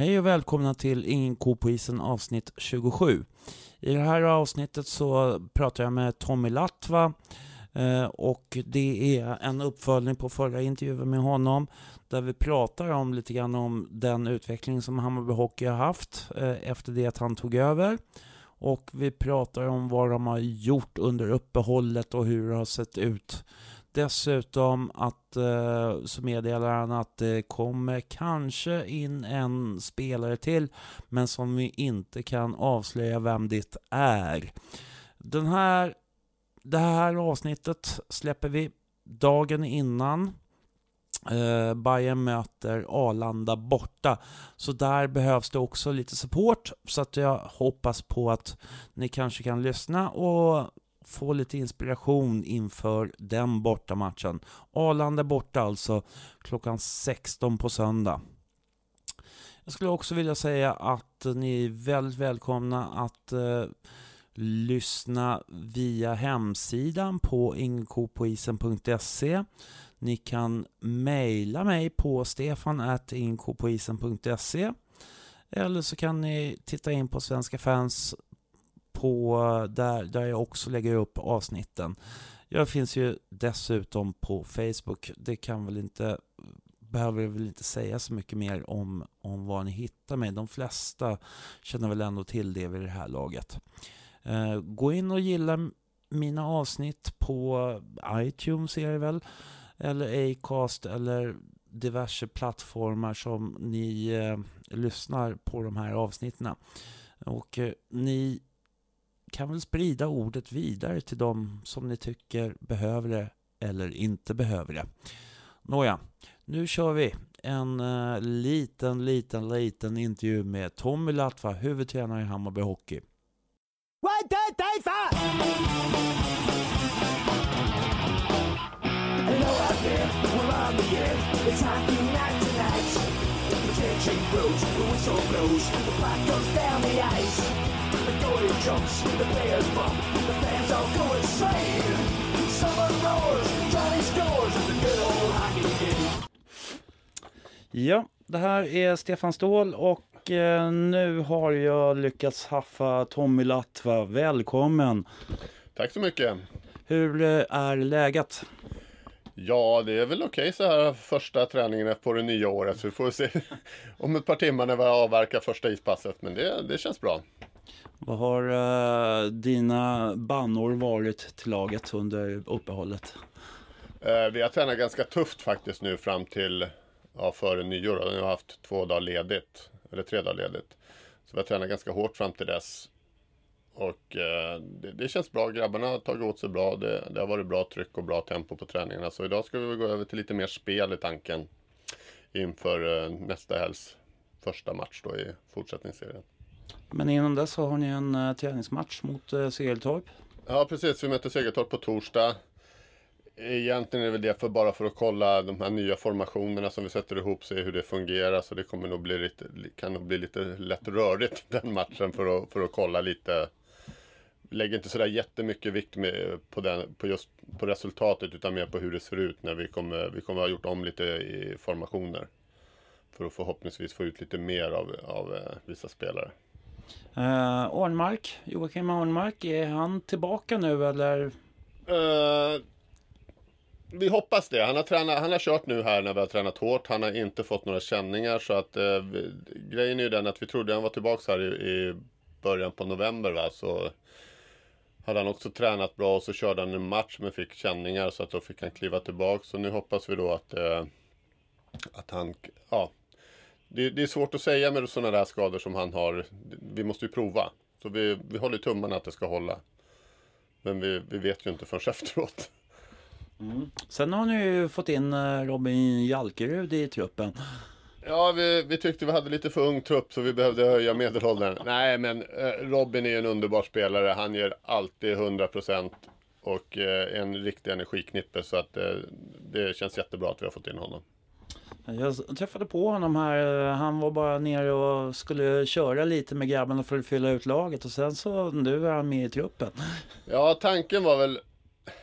Hej och välkomna till Ingen ko på isen avsnitt 27. I det här avsnittet så pratar jag med Tommy Latva eh, och det är en uppföljning på förra intervjun med honom där vi pratar om lite grann om den utveckling som Hammarby Hockey har haft eh, efter det att han tog över. Och vi pratar om vad de har gjort under uppehållet och hur det har sett ut Dessutom att, eh, så meddelar han att det kommer kanske in en spelare till, men som vi inte kan avslöja vem det är. Den här, det här avsnittet släpper vi dagen innan eh, Bayern möter Arlanda borta. Så där behövs det också lite support. Så att jag hoppas på att ni kanske kan lyssna och få lite inspiration inför den bortamatchen. Arlanda borta alltså klockan 16 på söndag. Jag skulle också vilja säga att ni är väldigt välkomna att eh, lyssna via hemsidan på ingenkopoisen.se. Ni kan mejla mig på stefan.ingenkopoisen.se eller så kan ni titta in på Svenska fans på där, där jag också lägger upp avsnitten. Jag finns ju dessutom på Facebook. Det kan väl inte behöver väl inte säga så mycket mer om, om var ni hittar mig. De flesta känner väl ändå till det vid det här laget. Eh, gå in och gilla mina avsnitt på iTunes är det väl, eller Acast eller diverse plattformar som ni eh, lyssnar på de här avsnitten. Och eh, ni kan väl sprida ordet vidare till de som ni tycker behöver det eller inte behöver det. Nåja, nu kör vi en uh, liten, liten, liten intervju med Tommy Latva, huvudtränare i Hammarby Hockey. One, two, three, four! Hello out there, we're on the air. It's hockey night tonight. The tension grows, the whistle blows, the puck goes down the ice. Goalie jumps, the players bump, the fans all go insane. Someone roars, Johnny scores, the good old hockey game. Ja, det här är Stefan Ståhl och eh, nu har jag lyckats haffa Tommy Latva. Välkommen! Tack så mycket! Hur eh, är läget? Ja, det är väl okej så här första träningen på det nya året. Så vi får se om ett par timmar när vi avverkar första ispasset. Men det, det känns bra. Vad har uh, dina bannor varit till laget under uppehållet? Uh, vi har tränat ganska tufft faktiskt nu fram till ja, före nyår. Vi har haft två dagar ledigt, eller tre dagar ledigt. Så vi har tränat ganska hårt fram till dess. Och uh, det, det, känns bra. Grabbarna har tagit åt sig bra. Det, det, har varit bra tryck och bra tempo på träningarna. Så idag ska vi gå över till lite mer spel i tanken inför nästa helgs första match då i fortsättningsserien. Men innan dess så har ni en uh, träningsmatch mot uh, Segeltorp. Ja precis, vi möter Segeltorp på torsdag. Egentligen är det väl det för bara för att kolla de här nya formationerna som vi sätter ihop, se hur det fungerar. Så det kommer nog bli lite, kan nog bli lite lätt rörigt den matchen för att, för att kolla lite. Lägger inte sådär jättemycket vikt med, på, den, på just på resultatet utan mer på hur det ser ut när vi kommer, vi kommer ha gjort om lite i formationer. För att förhoppningsvis få ut lite mer av, av eh, vissa spelare. Eh, uh, Arnmark, Joakim Arnmark, är han tillbaka nu eller? Uh, vi hoppas det. Han har, tränat, han har kört nu här när vi har tränat hårt. Han har inte fått några känningar så att uh, vi, grejen är ju den att vi trodde han var tillbaka här i, i början på november va. Så hade han också tränat bra och så körde han en match men fick känningar så att då fick han kliva tillbaka. Så nu hoppas vi då att, uh, att han, ja, det, det, är svårt att säga med sådana där skador som han har. Vi måste ju prova. Så vi, vi håller tummarna att det ska hålla. Men vi, vi vet ju inte förrän efteråt. Mm. Sen har ni ju fått in eh, Robin Jalkerud i truppen. Ja, vi, vi tyckte vi hade lite för ung trupp så vi behövde höja medelåldern. Nej, men eh, Robin är en underbar spelare. Han ger alltid 100% och eh, en riktig energiknippe. Så att det känns jättebra att vi har fått in honom. Jag träffade på honom här. Eh, han var bara nere och skulle köra lite med grabbarna för att fylla ut laget och sen så nu är han med i truppen. Ja, tanken var väl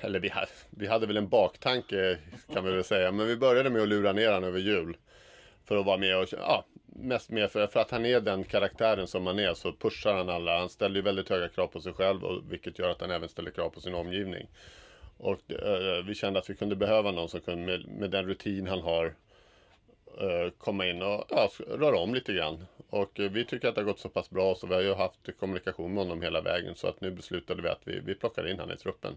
eller vi hade, vi hade väl en baktanke kan vi väl säga. Men vi började med att lura ner honom över jul. För att vara med och ja, mest med för, för att han är den karaktären som han är så pushar han alla. Han ställer ju väldigt höga krav på sig själv och, vilket gör att han även ställer krav på sin omgivning. Och eh, vi kände att vi kunde behöva någon som kunde med, med den rutin han har komma in och ja, röra om lite grann. Och eh, vi tycker att det har gått så pass bra så vi har ju haft kommunikation med honom hela vägen så att nu beslutade vi att vi, vi plockar in honom i truppen.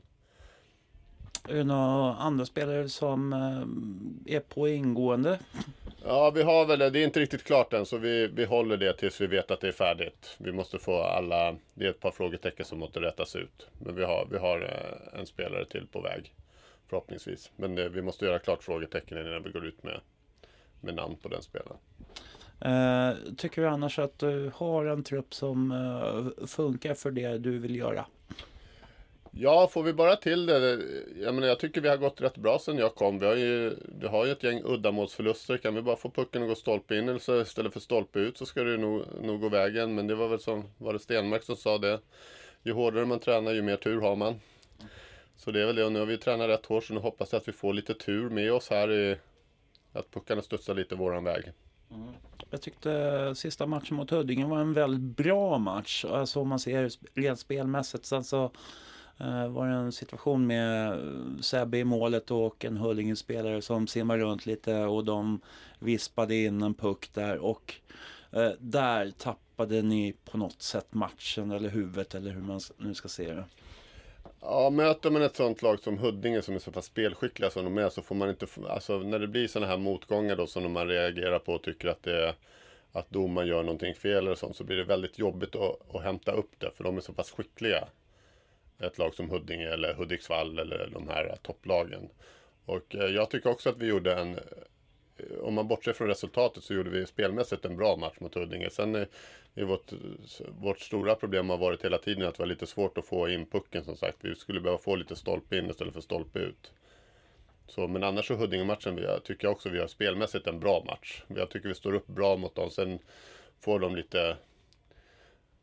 Är det några andra spelare som eh, är på ingående? Ja, vi har väl det. är inte riktigt klart än, så vi, vi håller det tills vi vet att det är färdigt. Vi måste få alla... Det är ett par frågetecken som måste rättas ut. Men vi har, vi har eh, en spelare till på väg. Förhoppningsvis. Men vi måste göra klart frågetecknen innan vi går ut med, med namn på den spelaren. Uh, tycker du annars att du har en trupp som uh, funkar för det du vill göra? Ja, får vi bara till det. Jag, menar, jag tycker vi har gått rätt bra sen jag kom. Vi har ju, vi har ju ett gäng uddamålsförluster. Kan vi bara få pucken att gå stolpe in eller så istället för stolpe ut så ska det nog, nog gå vägen. Men det var väl som, var det Stenmark som sa det. Ju hårdare man tränar ju mer tur har man. Så det är väl det. Och nu har vi tränat rätt hårt så nu hoppas jag att vi får lite tur med oss här i att puckarna studsar lite våran väg. Mm. Jag tyckte sista matchen mot Huddinge var en väldigt bra match. Alltså om man ser rent spelmässigt. Sen så eh, var det en situation med Sebbe i målet och en Huddinge-spelare som simmar runt lite och de vispade in en puck där och eh, där tappade ni på något sätt matchen eller huvudet eller hur man nu ska se det. Ja, möter man ett sånt lag som Huddinge som är så pass spelskickliga som de är så får man inte, alltså när det blir sådana här motgångar då som man reagerar på och tycker att det är att domaren gör någonting fel eller sånt så blir det väldigt jobbigt att, att hämta upp det för de är så pass skickliga ett lag som Huddinge eller Hudiksvall eller de här topplagen. Och eh, jag tycker också att vi gjorde en Eh, om man bortser från resultatet så gjorde vi spelmässigt en bra match mot Huddinge. Sen är, är vårt, vårt stora problem har varit hela tiden att det var lite svårt att få in pucken som sagt. Vi skulle behöva få lite stolpe in istället för stolpe ut. Så, men annars så Huddinge-matchen tycker jag också vi har spelmässigt en bra match. Jag tycker vi står upp bra mot dem. Sen får de lite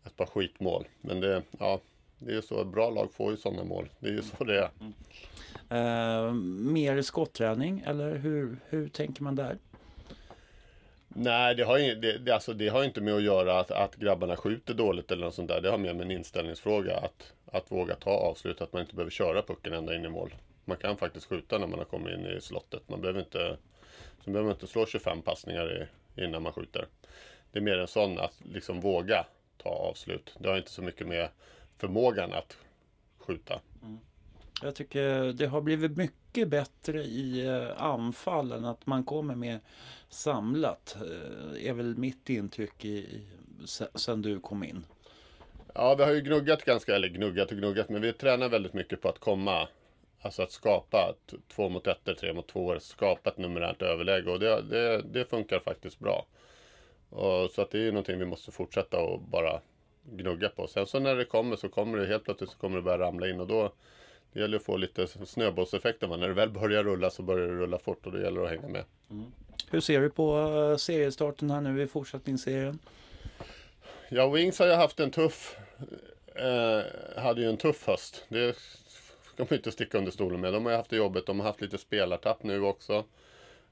ett par skitmål. Men det, ja, det är ju så, bra lag får ju sådana mål. Det är ju så det är. Mm. Uh, mer skotträning eller hur, hur tänker man där? Nej, det har, det, det, alltså, det har inte med att göra att, att grabbarna skjuter dåligt eller något sånt där. Det har mer med en inställningsfråga. Att, att våga ta avslut, att man inte behöver köra pucken ända in i mål. Man kan faktiskt skjuta när man har kommit in i slottet. Man behöver inte, så behöver man inte slå 25 passningar i, innan man skjuter. Det är mer en sån att liksom våga ta avslut. Det har inte så mycket med förmågan att skjuta. Mm. Jag tycker det har blivit mycket bättre i eh, anfallen. Att man kommer mer samlat. Eh, är väl mitt intryck i, sen du kom in. Ja, vi har ju gnuggat ganska, eller gnuggat och gnuggat, men vi tränar väldigt mycket på att komma. Alltså att skapa två mot ett tre mot två, skapa ett numerärt överläge och det, det, det funkar faktiskt bra. Och, så att det är ju någonting vi måste fortsätta och bara gnugga på. Sen så när det kommer så kommer det helt plötsligt så kommer det börja ramla in och då det gäller att få lite snöbollseffekter. När det väl börjar rulla så börjar det rulla fort och då gäller det att hänga med. Mm. Hur ser du på uh, seriestarten här nu i fortsättningsserien? Ja, Wings har ju haft en tuff eh, hade ju en tuff höst. Det ska man inte sticka under stolen med. De har ju haft det jobbigt. De har haft lite spelartapp nu också.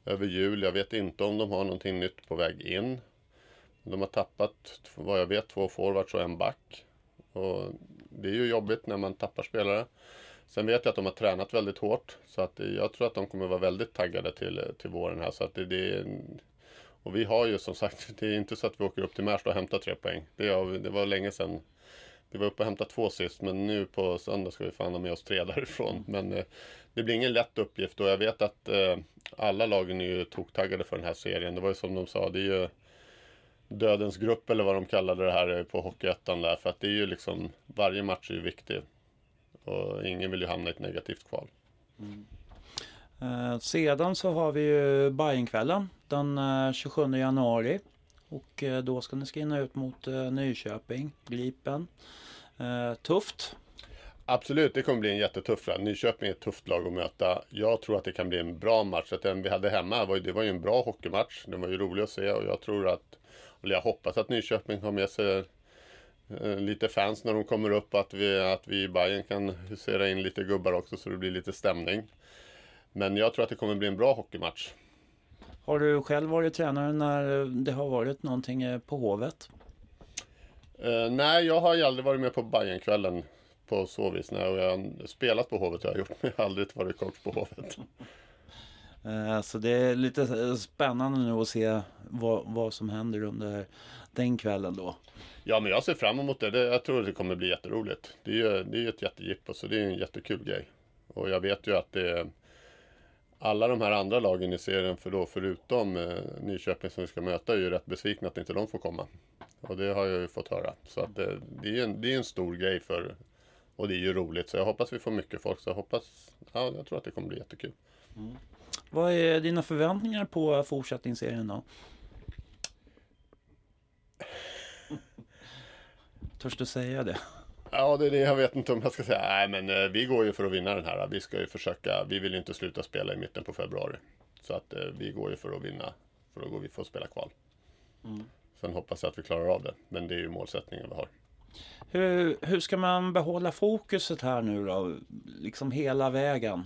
Över jul. Jag vet inte om de har någonting nytt på väg in. De har tappat, vad jag vet, två forwards och en back. Och det är ju jobbigt när man tappar spelare. Sen vet jag att de har tränat väldigt hårt. Så att jag tror att de kommer vara väldigt taggade till, till våren här. Så att det, det och vi har ju som sagt, det är inte så att vi åker upp till Märsta och hämtar tre poäng. Det, har, det var länge sedan. Vi var uppe och hämtade två sist, men nu på söndag ska vi fan ha med oss tre därifrån. Men eh, det blir ingen lätt uppgift och jag vet att eh, alla lagen är ju toktaggade för den här serien. Det var ju som de sa, det är ju dödens grupp eller vad de kallade det här eh, på Hockeyettan där. För att det är ju liksom, varje match är ju viktig. Och ingen vill ju hamna i ett negativt kval. Mm. Eh, sedan så har vi ju Bajenkvällen den eh, 27 januari. Och eh, då ska ni skriva ut mot eh, Nyköping, Gripen. Eh, tufft. Absolut, det kommer bli en jättetuff match. Nyköping är ett tufft lag att möta. Jag tror att det kan bli en bra match. Att den vi hade hemma, det var ju en bra hockeymatch. Den var ju rolig att se och jag tror att eller jag hoppas att Nyköping har med sig lite fans när de kommer upp. Att vi, att vi i Bayern kan husera in lite gubbar också så det blir lite stämning. Men jag tror att det kommer bli en bra hockeymatch. Har du själv varit tränare när det har varit någonting eh, på Hovet? Uh, nej, jag har ju aldrig varit med på Bajenkvällen på så vis. När jag har spelat på Hovet har jag gjort, men jag har aldrig varit coach på Hovet. Uh, så det är lite spännande nu att se vad, vad som händer under den kvällen då. Ja, men jag ser fram emot det. jag tror att det kommer bli jätteroligt. Det är ju det är ett jättegippo, så det är en jättekul grej. Och jag vet ju att det är alla de här andra lagen i serien, för då, förutom eh, Nyköping som vi ska möta, är ju rätt besvikna att inte de får komma. Och det har jag ju fått höra. Så att det, det är en, det är en stor grej för och det är ju roligt. Så jag hoppas vi får mycket folk. Så jag hoppas, ja, jag tror att det kommer bli jättekul. Mm. Vad är dina förväntningar på fortsättningsserien då? Törs du säga det? Ja, det är det jag vet inte om jag ska säga. Nej, men eh, vi går ju för att vinna den här. Vi ska ju försöka. Vi vill inte sluta spela i mitten på februari. Så att eh, vi går ju för att vinna. För att gå vi får spela kval. Mm. Sen hoppas jag att vi klarar av det. Men det är ju målsättningen vi har. Hur, hur ska man behålla fokuset här nu då? Liksom hela vägen?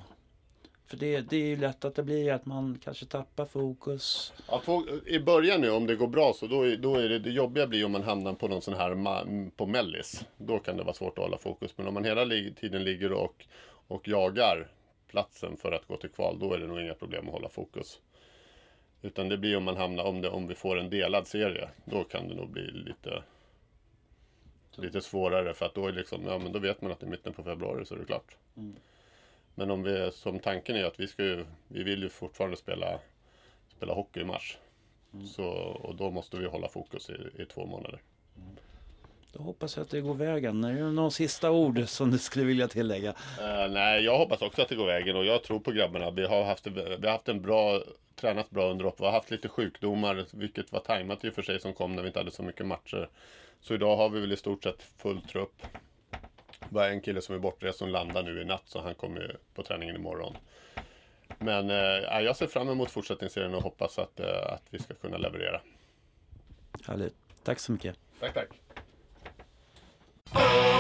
För det, det är ju lätt att det blir att man kanske tappar fokus. Ja, I början nu om det går bra så då, då är det, det jobbiga blir om man hamnar på någon sån här på mellis. Då kan det vara svårt att hålla fokus. Men om man hela tiden ligger och, och jagar platsen för att gå till kval, då är det nog inga problem att hålla fokus. Utan det blir om man hamnar, om, det, om vi får en delad serie, då kan det nog bli lite lite svårare för att då, är liksom, ja, men då vet man att i mitten på februari så är det klart. Mm. Men om vi, som tanken är att vi ska ju, vi vill ju fortfarande spela, spela hockey i mars. Mm. Så, och då måste vi hålla fokus i, i två månader. Mm. Då hoppas jag att det går vägen. Är det någon sista ord som du skulle vilja tillägga? Uh, nej, jag hoppas också att det går vägen och jag tror på grabbarna. Vi har haft, vi har haft en bra, tränat bra under upp. Vi har haft lite sjukdomar, vilket var tajmat i och för sig som kom när vi inte hade så mycket matcher. Så idag har vi väl i stort sett full trupp bara en kille som är bortrest som landar nu i natt så han kommer på träningen imorgon. Men eh, jag ser fram emot fortsättningsserien och hoppas att, eh, att vi ska kunna leverera. Härligt. Tack så mycket. Tack, tack. Oh,